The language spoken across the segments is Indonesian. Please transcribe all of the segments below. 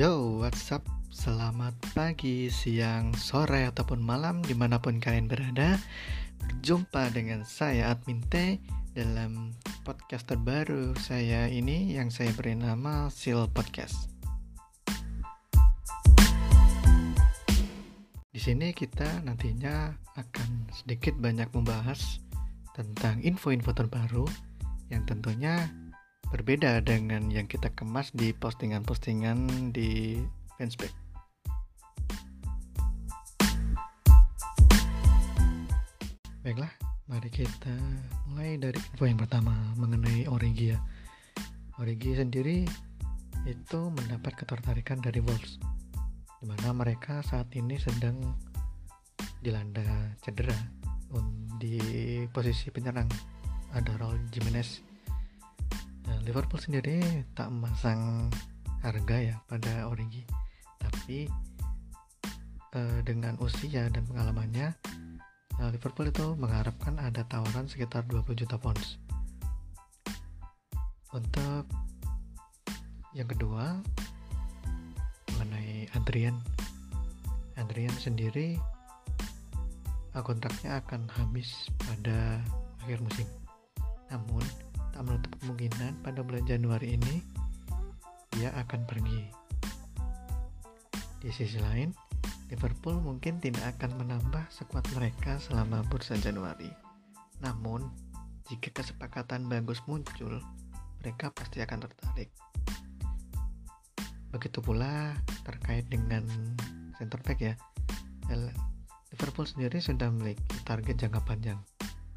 Yo, what's up? Selamat pagi, siang, sore, ataupun malam di mana pun kalian berada Berjumpa dengan saya Admin T dalam podcast terbaru saya ini yang saya beri nama Seal Podcast Di sini kita nantinya akan sedikit banyak membahas tentang info-info terbaru yang tentunya berbeda dengan yang kita kemas di postingan-postingan di fanspace. Baiklah, mari kita mulai dari info yang pertama mengenai Origi ya. Sendiri itu mendapat ketertarikan dari Wolves di mana mereka saat ini sedang dilanda cedera di posisi penyerang ada Raul Jimenez Liverpool sendiri tak memasang harga ya pada Origi, tapi eh, dengan usia dan pengalamannya, nah, Liverpool itu mengharapkan ada tawaran sekitar 20 juta pounds. Untuk yang kedua mengenai Adrian, Adrian sendiri kontraknya akan habis pada akhir musim. Namun tak menutup kemungkinan pada bulan Januari ini dia akan pergi. Di sisi lain, Liverpool mungkin tidak akan menambah sekuat mereka selama bursa Januari. Namun, jika kesepakatan bagus muncul, mereka pasti akan tertarik. Begitu pula terkait dengan center back ya. Liverpool sendiri sudah memiliki target jangka panjang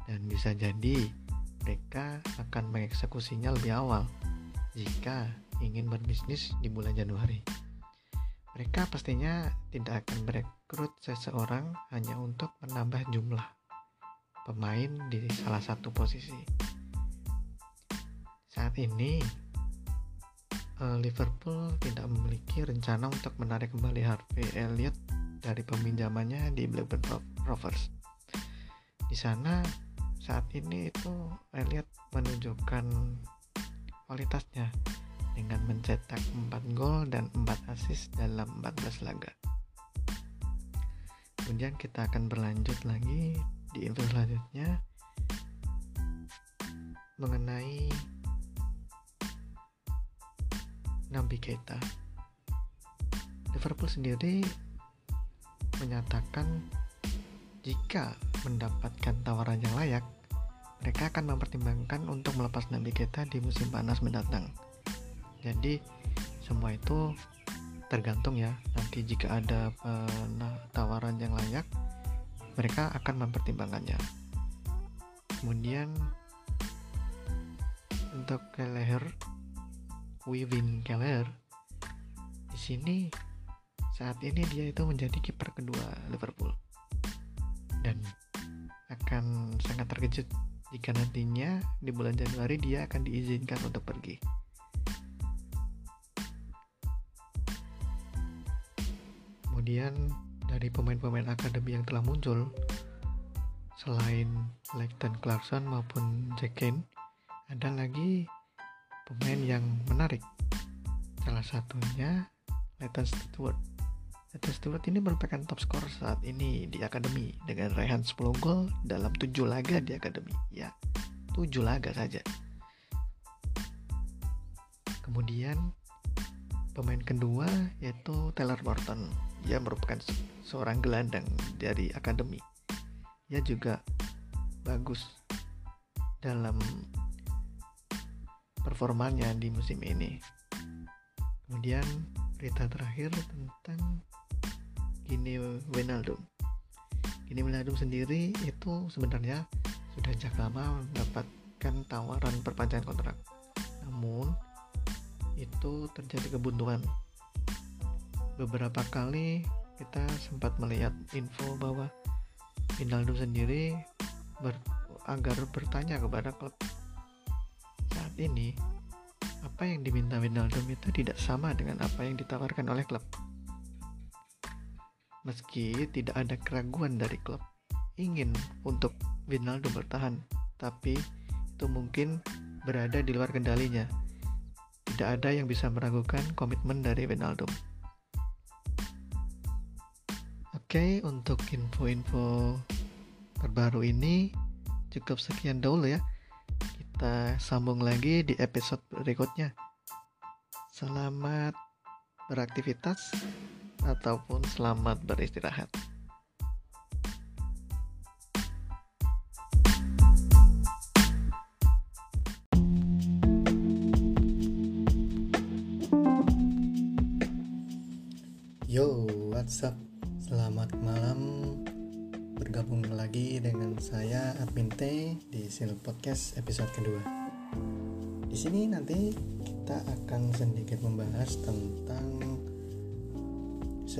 dan bisa jadi mereka akan mengeksekusinya lebih awal jika ingin berbisnis di bulan Januari. Mereka pastinya tidak akan merekrut seseorang hanya untuk menambah jumlah pemain di salah satu posisi. Saat ini, eh, Liverpool tidak memiliki rencana untuk menarik kembali Harvey Elliott dari peminjamannya di Blackburn Rovers. Di sana saat ini itu Elliot menunjukkan kualitasnya dengan mencetak 4 gol dan 4 assist dalam 14 laga. Kemudian kita akan berlanjut lagi di info selanjutnya mengenai Nabi Keita. Liverpool sendiri menyatakan jika mendapatkan tawaran yang layak, mereka akan mempertimbangkan untuk melepas Nabi kita di musim panas mendatang. Jadi semua itu tergantung ya. Nanti jika ada uh, tawaran yang layak, mereka akan mempertimbangkannya. Kemudian untuk Kelleher, Wivin Keller, di sini saat ini dia itu menjadi kiper kedua Liverpool dan akan sangat terkejut jika nantinya di bulan Januari dia akan diizinkan untuk pergi. Kemudian dari pemain-pemain akademi yang telah muncul, selain Leighton Clarkson maupun Jack Kane, ada lagi pemain yang menarik. Salah satunya Leighton Stewart Nathan Stewart ini merupakan top skor saat ini di akademi dengan raihan 10 gol dalam 7 laga di akademi. Ya, 7 laga saja. Kemudian pemain kedua yaitu Taylor Morton. Dia merupakan seorang gelandang dari akademi. Dia juga bagus dalam performanya di musim ini. Kemudian berita terakhir tentang Gini Wijnaldum. Gini Wijnaldum sendiri itu sebenarnya sudah sejak lama mendapatkan tawaran perpanjangan kontrak. Namun itu terjadi kebuntuan. Beberapa kali kita sempat melihat info bahwa Wijnaldum sendiri ber, agar bertanya kepada klub saat ini apa yang diminta Wijnaldum itu tidak sama dengan apa yang ditawarkan oleh klub. Meski tidak ada keraguan dari klub ingin untuk Vinaldo bertahan, tapi itu mungkin berada di luar kendalinya. Tidak ada yang bisa meragukan komitmen dari Vinaldo. Oke, untuk info-info terbaru ini cukup sekian dulu ya. Kita sambung lagi di episode berikutnya. Selamat beraktivitas ataupun selamat beristirahat. Yo, what's up? Selamat malam. Bergabung lagi dengan saya Admin T di Sil Podcast episode kedua. Di sini nanti kita akan sedikit membahas tentang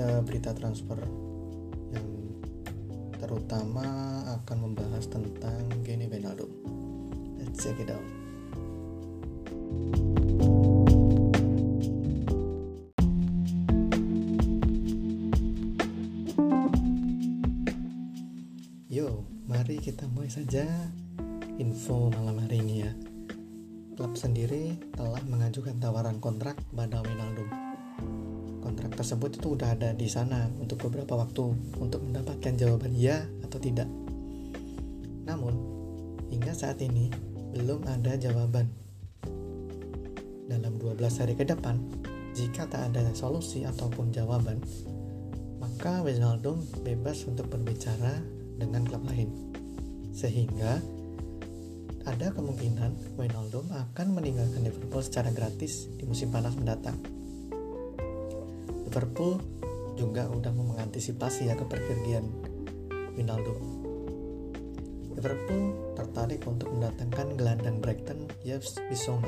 berita transfer yang terutama akan membahas tentang Gini Wijnaldum. Let's check it out. Yo, mari kita mulai saja info malam hari ini ya. Klub sendiri telah mengajukan tawaran kontrak pada Wijnaldum. Kontrak tersebut itu udah ada di sana untuk beberapa waktu untuk mendapatkan jawaban ya atau tidak. Namun, hingga saat ini belum ada jawaban. Dalam 12 hari ke depan, jika tak ada solusi ataupun jawaban, maka Wijnaldum bebas untuk berbicara dengan klub lain. Sehingga ada kemungkinan Wijnaldum akan meninggalkan Liverpool secara gratis di musim panas mendatang. Liverpool juga udah mengantisipasi ya kepergian Wijnaldum. Liverpool tertarik untuk mendatangkan gelandang Brighton Yves Bissouma.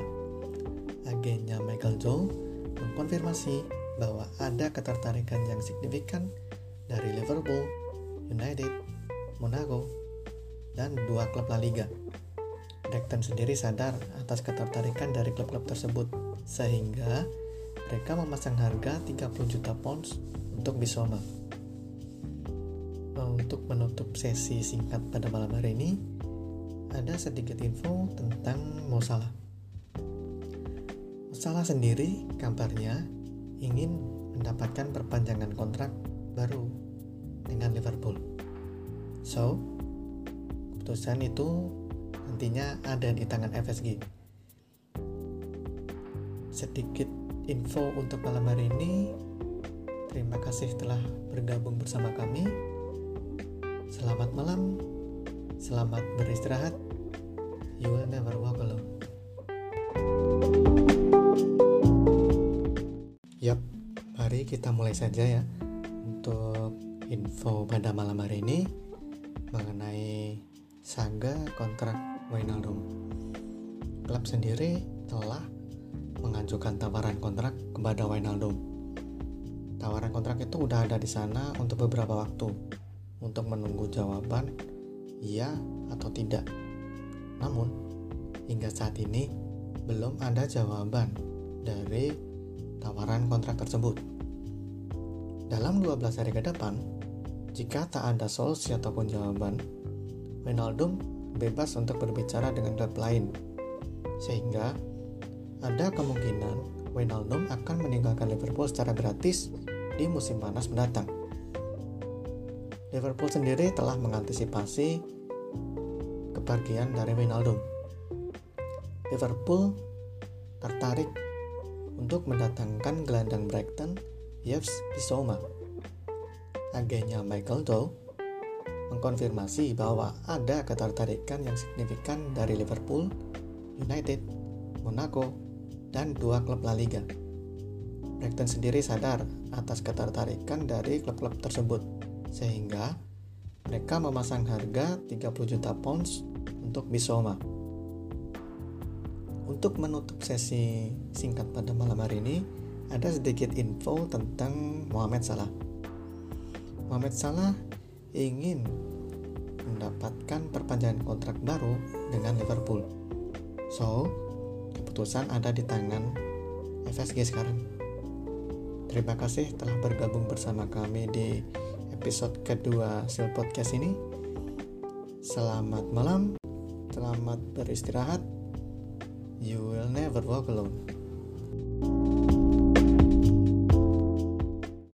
Agennya Michael Joe mengkonfirmasi bahwa ada ketertarikan yang signifikan dari Liverpool, United, Monaco, dan dua klub La Liga. Brighton sendiri sadar atas ketertarikan dari klub-klub tersebut, sehingga mereka memasang harga 30 juta pounds untuk Bisoma. Untuk menutup sesi singkat pada malam hari ini, ada sedikit info tentang Mo Salah. Mo Salah sendiri kabarnya ingin mendapatkan perpanjangan kontrak baru dengan Liverpool. So, keputusan itu nantinya ada di tangan FSG. Sedikit info untuk malam hari ini. Terima kasih telah bergabung bersama kami. Selamat malam, selamat beristirahat. You will never walk alone. Yap, mari kita mulai saja ya untuk info pada malam hari ini mengenai saga kontrak Wijnaldum. Klub sendiri telah mengajukan tawaran kontrak kepada Wijnaldum. Tawaran kontrak itu udah ada di sana untuk beberapa waktu untuk menunggu jawaban iya atau tidak. Namun, hingga saat ini belum ada jawaban dari tawaran kontrak tersebut. Dalam 12 hari ke depan, jika tak ada solusi ataupun jawaban, Wijnaldum bebas untuk berbicara dengan klub lain. Sehingga ada kemungkinan Wijnaldum akan meninggalkan Liverpool secara gratis di musim panas mendatang. Liverpool sendiri telah mengantisipasi kepergian dari Wijnaldum. Liverpool tertarik untuk mendatangkan gelandang Brighton Yves Bissouma. Agennya Michael Dow mengkonfirmasi bahwa ada ketertarikan yang signifikan dari Liverpool, United, Monaco, dan dua klub La Liga. Brighton sendiri sadar atas ketertarikan dari klub-klub tersebut, sehingga mereka memasang harga 30 juta pounds untuk Bisoma. Untuk menutup sesi singkat pada malam hari ini, ada sedikit info tentang Mohamed Salah. Mohamed Salah ingin mendapatkan perpanjangan kontrak baru dengan Liverpool. So, keputusan ada di tangan FSG sekarang. Terima kasih telah bergabung bersama kami di episode kedua Sil Podcast ini. Selamat malam, selamat beristirahat. You will never walk alone.